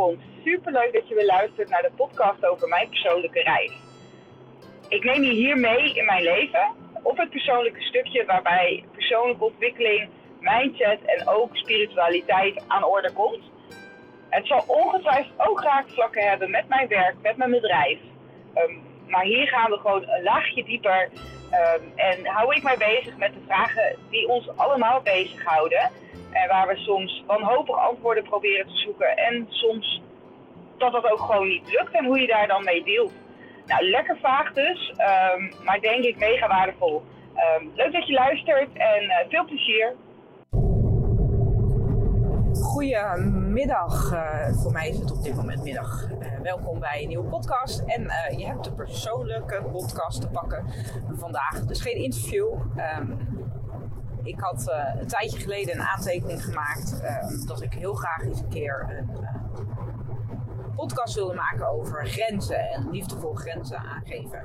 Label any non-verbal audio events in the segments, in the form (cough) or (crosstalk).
welkom. Superleuk dat je weer luistert naar de podcast over mijn persoonlijke reis. Ik neem je hier mee in mijn leven op het persoonlijke stukje waarbij persoonlijke ontwikkeling, mindset en ook spiritualiteit aan orde komt. Het zal ongetwijfeld ook raakvlakken hebben met mijn werk, met mijn bedrijf. Ehm, maar hier gaan we gewoon een laagje dieper um, en hou ik mij bezig met de vragen die ons allemaal bezighouden. En waar we soms wanhopig antwoorden proberen te zoeken. En soms dat dat ook gewoon niet lukt en hoe je daar dan mee deelt. Nou, lekker vaag dus, um, maar denk ik mega waardevol. Um, leuk dat je luistert en uh, veel plezier. Goedemiddag, uh, voor mij is het op dit moment middag. Uh, welkom bij een nieuwe podcast. En uh, je hebt de persoonlijke podcast te pakken vandaag. Dus geen interview. Um, ik had een tijdje geleden een aantekening gemaakt dat ik heel graag eens een keer een podcast wilde maken over grenzen en liefdevol grenzen aangeven.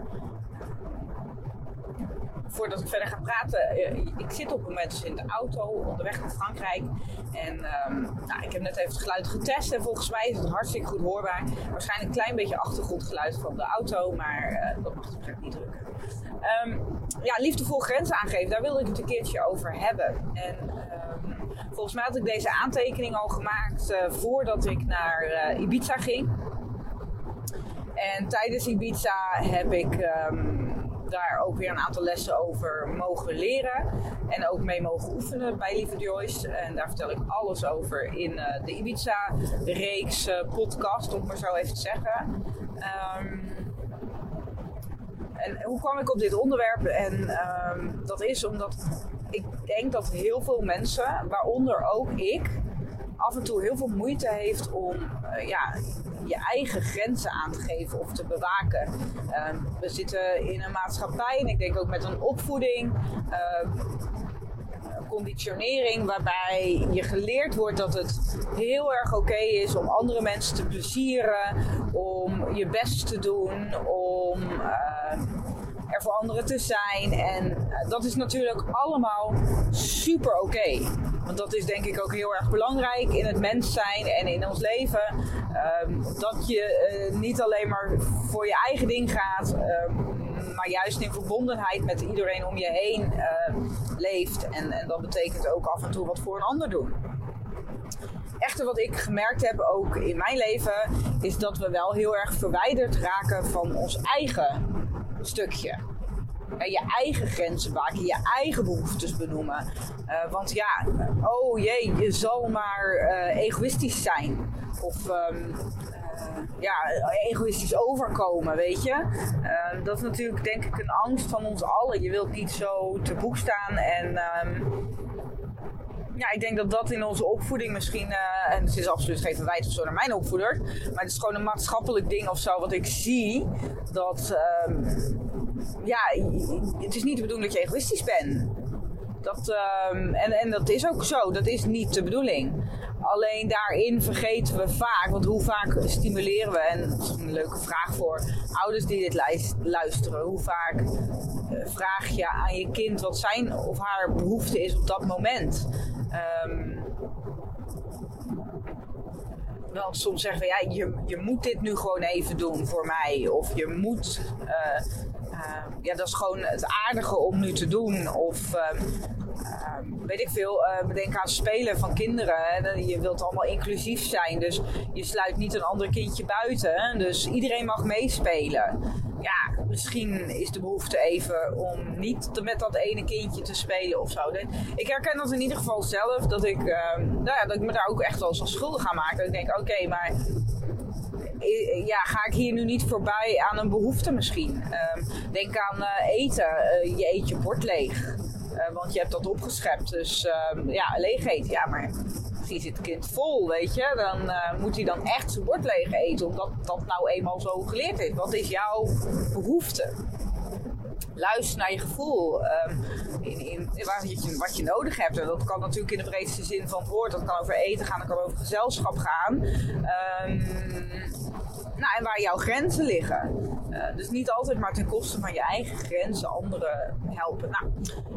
Voordat ik verder ga praten, ik zit op het moment dus in de auto onderweg naar Frankrijk. En um, nou, ik heb net even het geluid getest en volgens mij is het hartstikke goed hoorbaar. Waarschijnlijk een klein beetje achtergrondgeluid van de auto, maar dat mag het niet drukken. Um, ja, liefdevol grenzen aangeven, daar wilde ik het een keertje over hebben. En um, volgens mij had ik deze aantekening al gemaakt uh, voordat ik naar Ibiza ging. En tijdens Ibiza heb ik daar ook weer een aantal lessen over mogen leren. En ook mee mogen oefenen bij Lieve Joyce. En daar vertel ik alles over in uh, de Ibiza-reeks podcast, om maar zo even te zeggen. Um, en hoe kwam ik op dit onderwerp? En um, dat is omdat ik denk dat heel veel mensen, waaronder ook ik, af en toe heel veel moeite heeft om uh, ja, je eigen grenzen aan te geven of te bewaken. Uh, we zitten in een maatschappij en ik denk ook met een opvoeding. Uh, conditionering waarbij je geleerd wordt dat het heel erg oké is om andere mensen te plezieren, om je best te doen, om uh, er voor anderen te zijn. En uh, dat is natuurlijk allemaal super oké. Want dat is denk ik ook heel erg belangrijk in het mens zijn en in ons leven. Um, dat je uh, niet alleen maar voor je eigen ding gaat. Um, maar juist in verbondenheid met iedereen om je heen uh, leeft. En, en dat betekent ook af en toe wat voor een ander doen. Echter, wat ik gemerkt heb ook in mijn leven, is dat we wel heel erg verwijderd raken van ons eigen stukje. En je eigen grenzen maken, je eigen behoeftes benoemen. Uh, want ja, oh jee, je zal maar uh, egoïstisch zijn. Of um, ja, egoïstisch overkomen, weet je. Uh, dat is natuurlijk denk ik een angst van ons allen. Je wilt niet zo te boek staan en... Um, ja, ik denk dat dat in onze opvoeding misschien, uh, en het is absoluut geen verwijt of zo naar mijn opvoeder, maar het is gewoon een maatschappelijk ding of zo wat ik zie. Dat, um, ja, het is niet de bedoeling dat je egoïstisch bent. Dat, um, en, en dat is ook zo, dat is niet de bedoeling. Alleen daarin vergeten we vaak, want hoe vaak stimuleren we, en dat is een leuke vraag voor ouders die dit luisteren, hoe vaak uh, vraag je aan je kind wat zijn of haar behoefte is op dat moment. Um, want soms zeggen we, ja, je, je moet dit nu gewoon even doen voor mij. Of je moet, uh, uh, ja, dat is gewoon het aardige om nu te doen. Of uh, weet ik veel, bedenk aan spelen van kinderen. Hè. Je wilt allemaal inclusief zijn, dus je sluit niet een ander kindje buiten. Hè. Dus iedereen mag meespelen misschien is de behoefte even om niet met dat ene kindje te spelen of zo. Ik herken dat in ieder geval zelf, dat ik, uh, nou ja, dat ik me daar ook echt wel eens schuldig aan maak. Dat ik denk, oké, maar ja, ga ik hier nu niet voorbij aan een behoefte misschien? Uh, denk aan uh, eten. Uh, je eet je bord leeg. Uh, want je hebt dat opgeschept. Dus uh, ja, leeg eten. Ja, maar misschien zit het kind vol, weet je. Dan uh, moet hij dan echt zijn bord leeg eten. Omdat dat nou eenmaal zo geleerd is. Wat is jouw behoefte? Luister naar je gevoel. Um, in, in, wat, je, nodig hebt. En dat kan natuurlijk in de breedste zin van het woord. Dat kan over eten gaan, dat kan over gezelschap gaan. Um, nou, en waar jouw grenzen liggen. Uh, dus niet altijd maar ten koste van je eigen grenzen anderen helpen. Nou,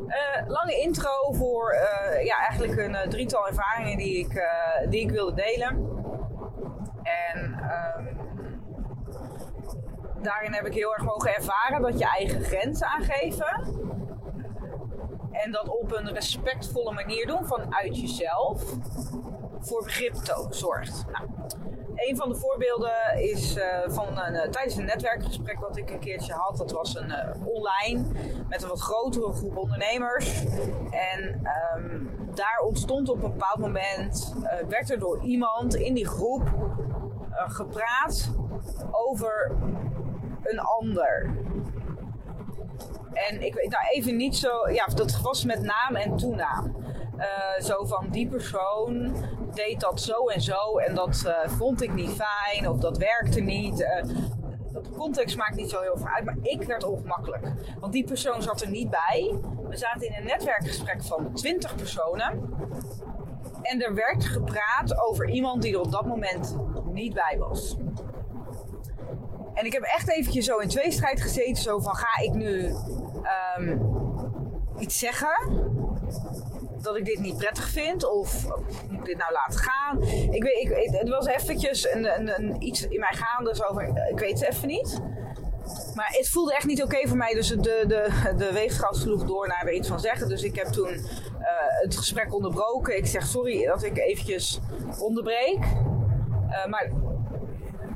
uh, lange intro voor uh, ja, eigenlijk een drietal ervaringen die ik, die ik wilde delen. En ehm, daarin heb ik heel erg mogen ervaren dat je eigen grenzen aangeven. En dat op een respectvolle manier doen vanuit jezelf voor begrip zorgt. Nou, een van de voorbeelden is uh, van een, uh, tijdens een netwerkgesprek wat ik een keertje had. Dat was een uh, online met een wat grotere groep ondernemers. En um, daar ontstond op een bepaald moment, werd er door iemand in die groep gepraat over een ander. En ik weet nou even niet zo, ja, dat was met naam en toenaam. Zo van die persoon dat zo en zo en dat uh, vond ik niet fijn of dat werkte niet. Uh, context maakt niet zo heel veel uit, maar ik werd ongemakkelijk. Want die persoon zat er niet bij. We zaten in een netwerkgesprek van 20 personen. En er werd gepraat over iemand die er op dat moment niet bij was. En ik heb echt eventjes zo in tweestrijd gezeten. Zo van, ga ik nu um, iets zeggen? Dat ik dit niet prettig vind? Of moet ik dit nou laten gaan? Ik weet, ik, het was eventjes een, een, een, iets in mij gaande. Van, ik weet het even niet. Maar het voelde echt niet oké voor mij. Dus de, de, de weegschaal sloeg door naar er iets van zeggen. Dus ik heb toen uh, het gesprek onderbroken. Ik zeg sorry dat ik eventjes onderbreek. Uh, maar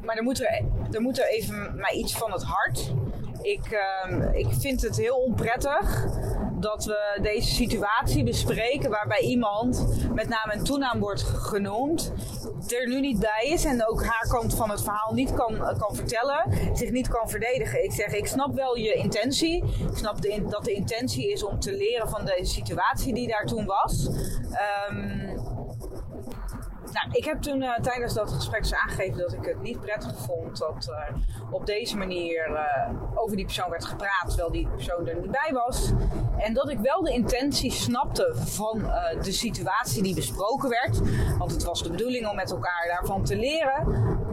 maar er moet er, er moet er even mij iets van het hart. Ik, uh, ik vind het heel onprettig dat we deze situatie bespreken waarbij iemand met naam en toenaam wordt genoemd, er nu niet bij is en ook haar kant van het verhaal niet kan, kan vertellen, zich niet kan verdedigen. Ik zeg, ik snap wel je intentie. Ik snap de, dat de intentie is om te leren van de situatie die daar toen was. Um, nou, ik heb toen uh, tijdens dat gesprek dus aangegeven dat ik het niet prettig vond dat uh, op deze manier uh, over die persoon werd gepraat terwijl die persoon er niet bij was. En dat ik wel de intentie snapte van de situatie die besproken werd. Want het was de bedoeling om met elkaar daarvan te leren.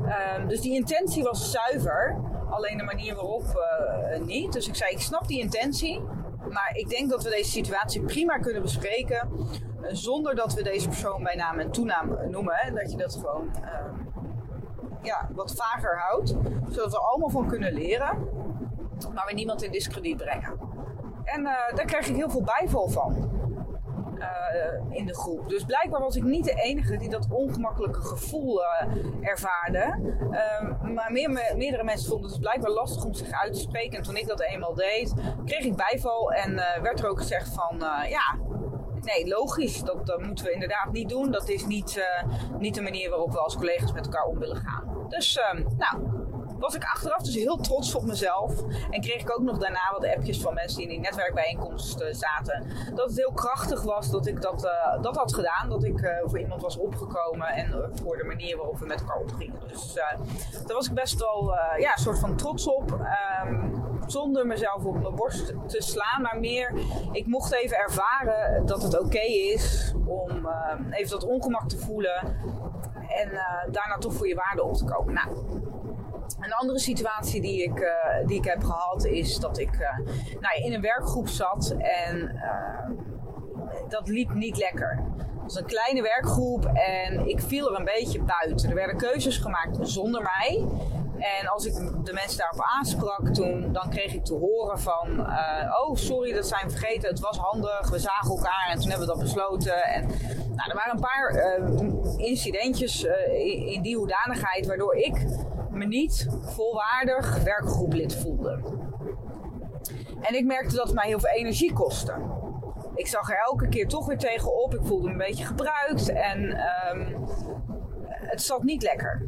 Ehm, dus die intentie was zuiver, alleen de manier waarop niet. Dus ik zei, ik snap die intentie. Maar ik denk dat we deze situatie prima kunnen bespreken zonder dat we deze persoon bij naam en toenaam noemen. Hè, dat je dat gewoon uh, ja, wat vager houdt. Zodat we allemaal van kunnen leren. Maar we niemand in discrediet brengen. En uh, daar krijg ik heel veel bijval van. Uh, in de groep. Dus blijkbaar was ik niet de enige die dat ongemakkelijke gevoel ervaarde. Uh, maar meer, meerdere mensen vonden het blijkbaar lastig om zich uit te spreken. En toen ik dat eenmaal deed, kreeg ik bijval en werd er ook gezegd van ja, nee, logisch. Dat, moeten we inderdaad niet doen. Dat is niet, uh, niet de manier waarop we als collega's met elkaar om willen gaan. Dus, uh, nou, was ik achteraf dus heel trots op mezelf. En kreeg ik ook nog daarna wat appjes van mensen die in die netwerkbijeenkomst uh, zaten. Dat het heel krachtig was dat ik dat, uh, dat had gedaan. Dat ik uh, voor iemand was opgekomen en voor de manier waarop we met elkaar omgingen. Dus daar was ik best wel ja, een soort van trots op. Um, zonder mezelf op mijn borst te slaan, maar meer, ik mocht even ervaren dat het oké is om even dat ongemak te voelen en daarna toch voor je waarde op te komen. Nou, een andere situatie die ik, uh, die ik heb gehad is dat ik nou, in een werkgroep zat en dat liep niet lekker. Het was een kleine werkgroep en ik viel er een beetje buiten. Er werden keuzes gemaakt zonder mij. En als ik de mensen daarop aansprak, toen, dan kreeg ik te horen van... oh, sorry, dat zijn we vergeten. Het was handig. We zagen elkaar en toen hebben we dat besloten. En, nou, er waren een paar incidentjes in, in die hoedanigheid... waardoor ik me niet volwaardig werkgroeplid voelde. En ik merkte dat het mij heel veel energie kostte. Ik zag er elke keer toch weer tegenop. Ik voelde me een beetje gebruikt en um, het zat niet lekker.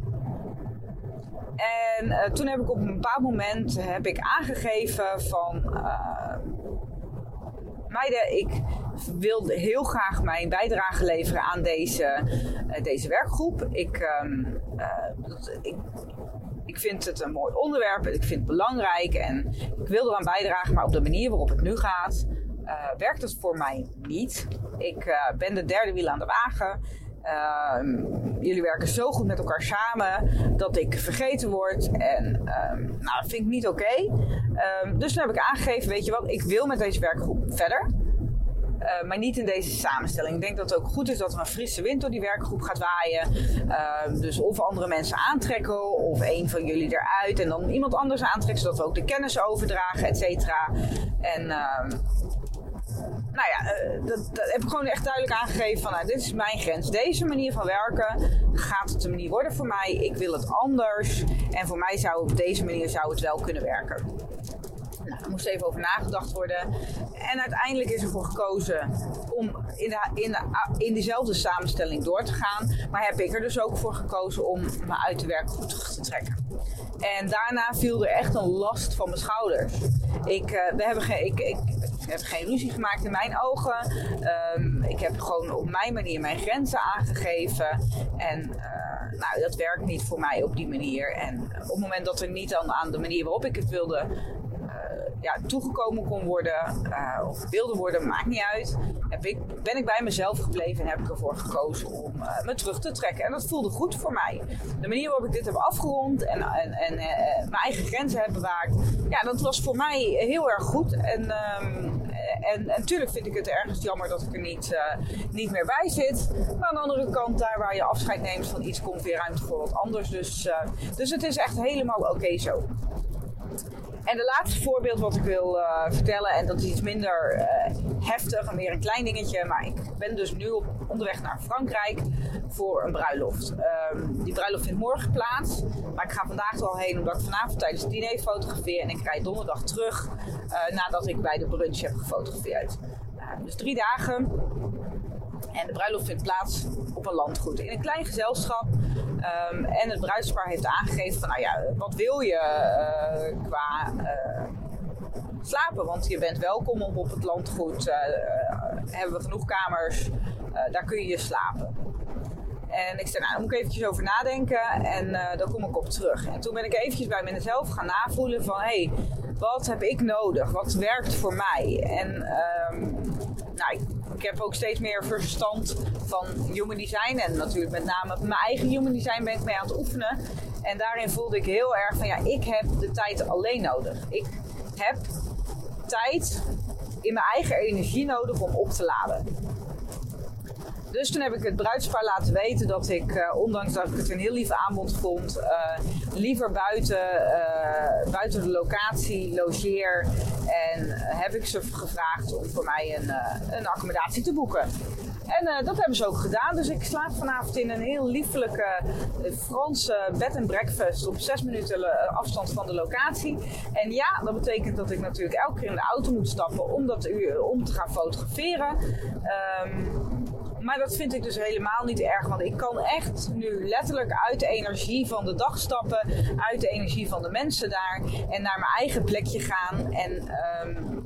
En uh, toen heb ik op een bepaald moment heb ik aangegeven van uh, meiden, ik wilde heel graag mijn bijdrage leveren aan deze, uh, deze werkgroep. Ik, um, ik, ik vind het een mooi onderwerp ik vind het belangrijk en ik wil eraan bijdragen, maar op de manier waarop het nu gaat, werkt het voor mij niet. Ik ben de derde wiel aan de wagen. Uh, jullie werken zo goed met elkaar samen dat ik vergeten word. En um, nou, dat vind ik niet oké. Um, dus toen heb ik aangegeven: weet je wat, ik wil met deze werkgroep verder. Maar niet in deze samenstelling. Ik denk dat het ook goed is dat er een frisse wind door die werkgroep gaat waaien. Dus of andere mensen aantrekken of een van jullie eruit en dan iemand anders aantrekken, zodat we ook de kennis overdragen, et cetera. En nou ja, uh, dat, heb ik gewoon echt duidelijk aangegeven van nou, dit is mijn grens. Deze manier van werken gaat het een manier worden voor mij. Ik wil het anders. En voor mij zou op deze manier zou het wel kunnen werken. Nou, er moest even over nagedacht worden. En uiteindelijk is ervoor gekozen om in, de, in, de, in diezelfde samenstelling door te gaan. Maar heb ik er dus ook voor gekozen om me uit de werkgroep terug te trekken. En daarna viel er echt een last van mijn schouders. Ik, uh, we hebben ik, ik, heb geen ruzie gemaakt in mijn ogen. Um, ik heb gewoon op mijn manier mijn grenzen aangegeven. En uh, nou, dat werkt niet voor mij op die manier. En op het moment dat er niet dan aan de manier waarop ik het wilde ja, toegekomen kon worden uh, of wilde worden, maakt niet uit. Heb ik, ben ik bij mezelf gebleven en heb ik ervoor gekozen om me terug te trekken. En dat voelde goed voor mij. De manier waarop ik dit heb afgerond en, en, en mijn eigen grenzen heb bewaakt, ja, dat was voor mij heel erg goed. En, um, en, natuurlijk vind ik het ergens jammer dat ik er niet, niet meer bij zit. Maar aan de andere kant, daar waar je afscheid neemt van iets, komt weer ruimte voor wat anders. Dus, dus het is echt helemaal oké zo. En de laatste voorbeeld wat ik wil uh, vertellen, en dat is iets minder uh, heftig en meer een klein dingetje, maar ik ben dus nu op onderweg naar Frankrijk voor een bruiloft. Um, die bruiloft vindt morgen plaats, maar ik ga vandaag al heen omdat ik vanavond tijdens het diner fotografeer en ik rijd donderdag terug uh, nadat ik bij de brunch heb gefotografeerd. dus drie dagen. En de bruiloft vindt plaats op een landgoed in een klein gezelschap. Um, en het bruidspaar heeft aangegeven van, nou ja, wat wil je uh, qua uh, slapen? Want je bent welkom op, op het landgoed. Uh, hebben we genoeg kamers, daar kun je slapen. En ik zei, nou, daar moet ik eventjes over nadenken en dan kom ik op terug. En toen ben ik eventjes bij mezelf gaan navoelen van, hey, wat heb ik nodig? Wat werkt voor mij? En um, nou, ik heb ook steeds meer verstand van human design. En natuurlijk met name mijn eigen human design ben ik mee aan het oefenen. En daarin voelde ik heel erg van ja, ik heb de tijd alleen nodig. Ik heb tijd in mijn eigen energie nodig om op te laden. Dus toen heb ik het bruidspaar laten weten dat ik, uh, ondanks dat ik het een heel lief aanbod vond, uh, liever buiten, uh, buiten de locatie logeer. En heb ik ze gevraagd om voor mij een, een accommodatie te boeken. En dat hebben ze ook gedaan. Dus ik slaap vanavond in een heel liefelijke Franse bed and breakfast op zes minuten afstand van de locatie. En ja, dat betekent dat ik natuurlijk elke keer in de auto moet stappen om, dat, om te gaan fotograferen. Um, maar dat vind ik dus helemaal niet erg. Want ik kan echt nu letterlijk uit de energie van de dag stappen. Uit de energie van de mensen daar. En naar mijn eigen plekje gaan. En um,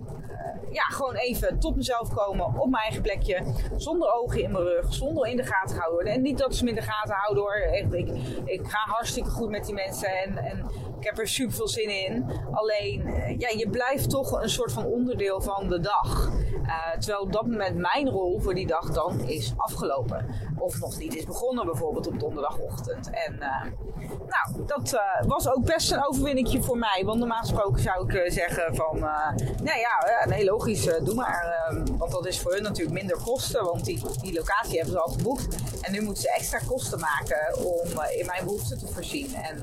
ja, gewoon even tot mezelf komen op mijn eigen plekje. Zonder ogen in mijn rug, zonder in de gaten worden. En niet dat ze me in de gaten houden hoor. Echt, ik, ik ga hartstikke goed met die mensen en, en ik heb er super veel zin in. Alleen, eh, ja, je blijft toch een soort van onderdeel van de dag. Uh, terwijl op dat moment mijn rol voor die dag dan is afgelopen. Of nog niet is begonnen, bijvoorbeeld op donderdagochtend. En uh, nou, dat uh, was ook best een overwinningje voor mij. Want normaal gesproken zou ik zeggen van, nou ja, nee, logisch, doe maar. Ehm, want dat is voor hun natuurlijk minder kosten. Want die, die locatie hebben ze al geboekt. En nu moeten ze extra kosten maken om in mijn behoeften te voorzien. En,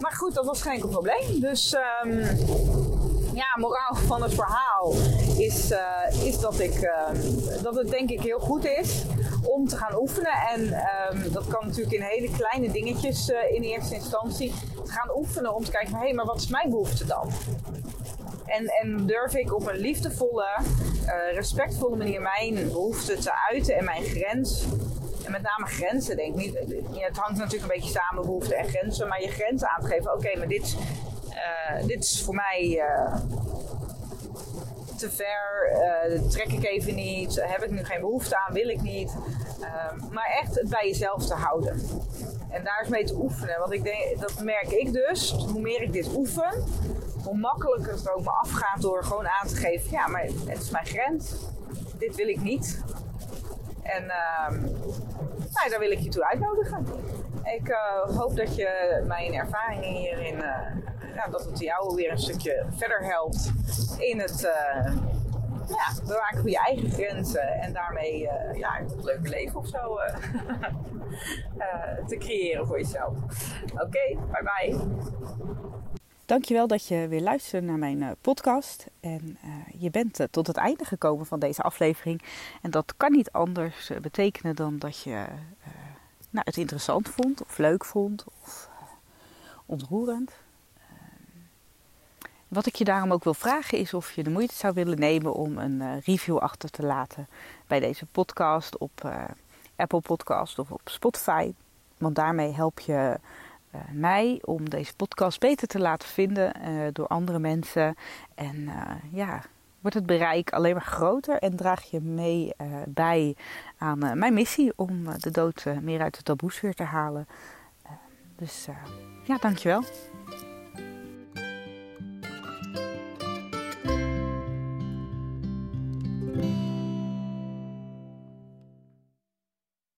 maar goed, dat was geen probleem. Dus... Um, ja, moraal van het verhaal is, is dat, ik, uh, dat het denk ik heel goed is om te gaan oefenen. En um, dat kan natuurlijk in hele kleine dingetjes uh, in eerste instantie. Te gaan oefenen om te kijken van hé, hey, maar wat is mijn behoefte dan? En, en durf ik op een liefdevolle, respectvolle manier mijn behoefte te uiten en mijn grens en met name grenzen, denk ik. het hangt natuurlijk een beetje samen, behoeften en grenzen. Maar je grenzen aan te geven. Oké, maar dit, uh, dit is voor mij te ver. Uh, trek ik even niet. Heb ik nu geen behoefte aan. Wil ik niet. maar echt het bij jezelf te houden. En daar is mee te oefenen. Want ik denk, dat merk ik dus. Hoe meer ik dit oefen, hoe makkelijker het ook me afgaat door gewoon aan te geven: ja, maar het is mijn grens. Dit wil ik niet. En uh, nou, daar wil ik je toe uitnodigen. Ik uh, hoop dat je mijn ervaringen hierin, uh, dat het jou weer een stukje verder helpt in het, uh, ja, bewaken van je eigen grenzen en daarmee ja, een leuk leven of zo (laughs) te creëren voor jezelf. Oké, bye bye. Dankjewel dat je weer luistert naar mijn podcast. En je bent tot het einde gekomen van deze aflevering. En dat kan niet anders betekenen dan dat je nou, het interessant vond, of leuk vond, of ontroerend. Wat ik je daarom ook wil vragen is of je de moeite zou willen nemen om een uh, review achter te laten bij deze podcast op uh, Apple Podcast of op Spotify. Want daarmee help je uh, mij om deze podcast beter te laten vinden door andere mensen. En ja, wordt het bereik alleen maar groter en draag je mee bij aan mijn missie om de dood meer uit de taboesfeer te halen. dus ja, dankjewel.